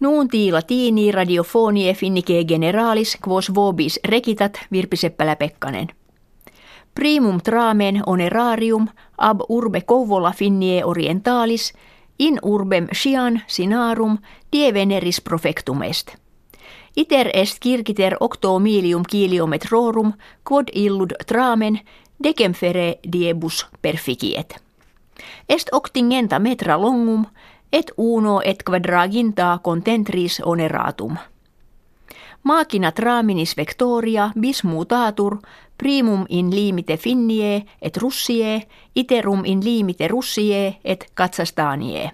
Nuunti latini radiofonie finnike generalis quos vobis rekitat Virpi Seppälä-Pekkanen. Primum tramen onerarium ab urbe Kouvola finnie orientalis in urbem scian sinarum die veneris profectum est. Iter est kirkiter octo milium kiliometrorum quod illud tramen decem fere diebus perficiet. Est octingenta metra longum et uno et quadraginta contentris oneratum. Machina traminis vectoria bis mutatur primum in limite finnie et russie iterum in limite russie et katsastanie.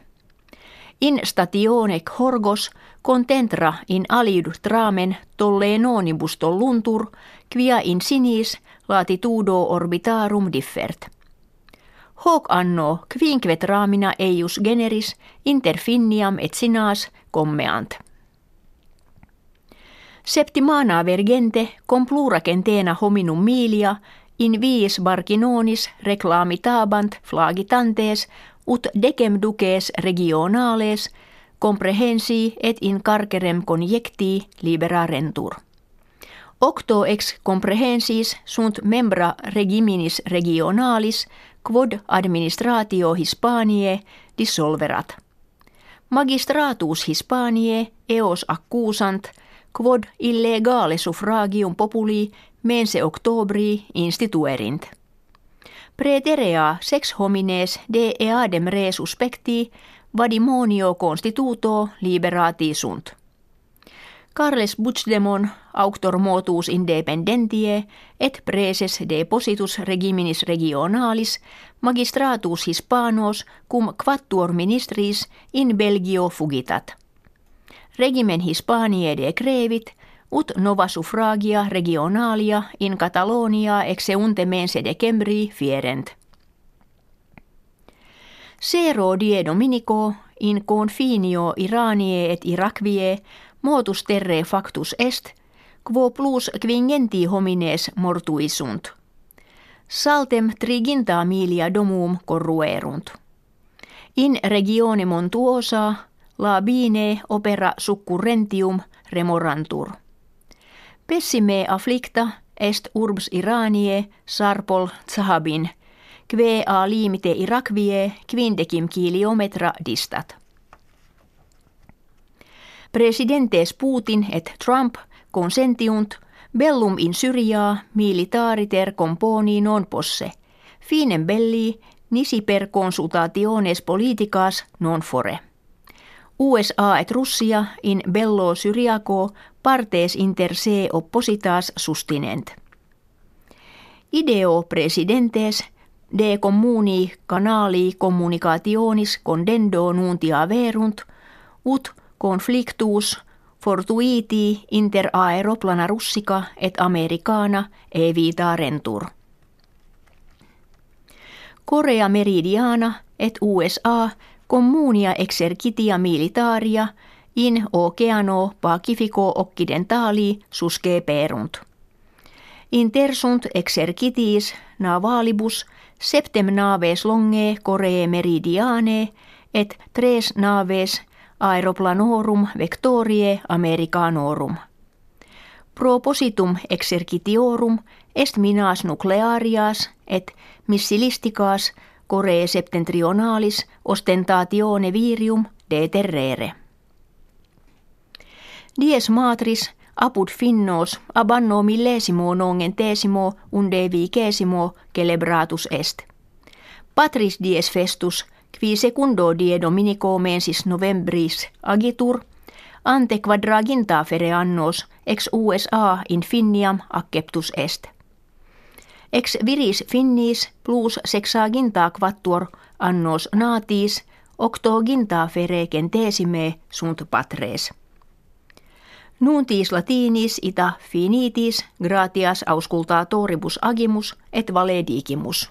In statione horgos contentra in aliud tramen tolle nonibus tolluntur, quia in sinis latitudo orbitarum differt. Hoc anno quinque ramina eius generis inter finniam et sinas commeant. Septimana vergente com plura centena hominum milia in viis barcinonis reclamitabant flagitantes ut decem duces regionales comprehensi et in carcerem conjecti libera rentur. Octo ex comprehensis sunt membra regiminis regionalis quod administratio Hispaniae dissolverat. Magistratus Hispaniae eos accusant quod illegale suffragium populi mense octobri instituerint. Preterea sex homines de eadem re suspecti vadimonio constituto liberati sunt. Carles Puigdemont auctor motus independentie et preses depositus regiminis regionalis magistratus hispanos cum quattuor ministris in Belgio fugitat. Regimen Hispaniae decrevit ut nova suffragia regionalia in Catalonia exeunte mense decembri fierent. Sero die dominico in confinio Iranie et Irakvie motus terre factus est, quo plus quingenti homines mortuisunt. Saltem triginta milia domum corruerunt. In regione montuosa la bine opera succurrentium remorantur. Pessime afflicta est urbs Iranie sarpol zahabin, kve a limite Irakvie quindecim kiliometra distat. Presidentes Putin et Trump consentiunt bellum in Syriaa militariter componi non posse, finem belli nisi per consultationes politicas non fore. USA et Russia in bello Syriaco partes inter se oppositas sustinent. Ideo presidentes de communi canali communicationis condendo nuntia verunt, ut conflictus fortuiti inter aeroplana russica et americana evita rentur. Korea meridiana et USA communia exercitia militaria in oceano Pacifico occidentali susceperunt. Intersunt exercitis navalibus septem naves longe Korea meridiane et tres naves aeroplanorum vectorie americanorum. Propositum exercitiorum est minas nuclearias et missilisticas Coree septentrionalis ostentatione virium deterrere. Dies matris apud finnos ab anno millesimo nongentesimo unde vicesimo celebratus est. Patris dies festus – qui secundo die dominico mensis novembris agitur, ante quadraginta fere annos ex USA in Finniam acceptus est. Ex viris finnis plus sexaginta quattuor annos natis octoginta fere centesime sunt patres. Nuntis latinis ita finitis gratias auscultatoribus agimus et valedigimus.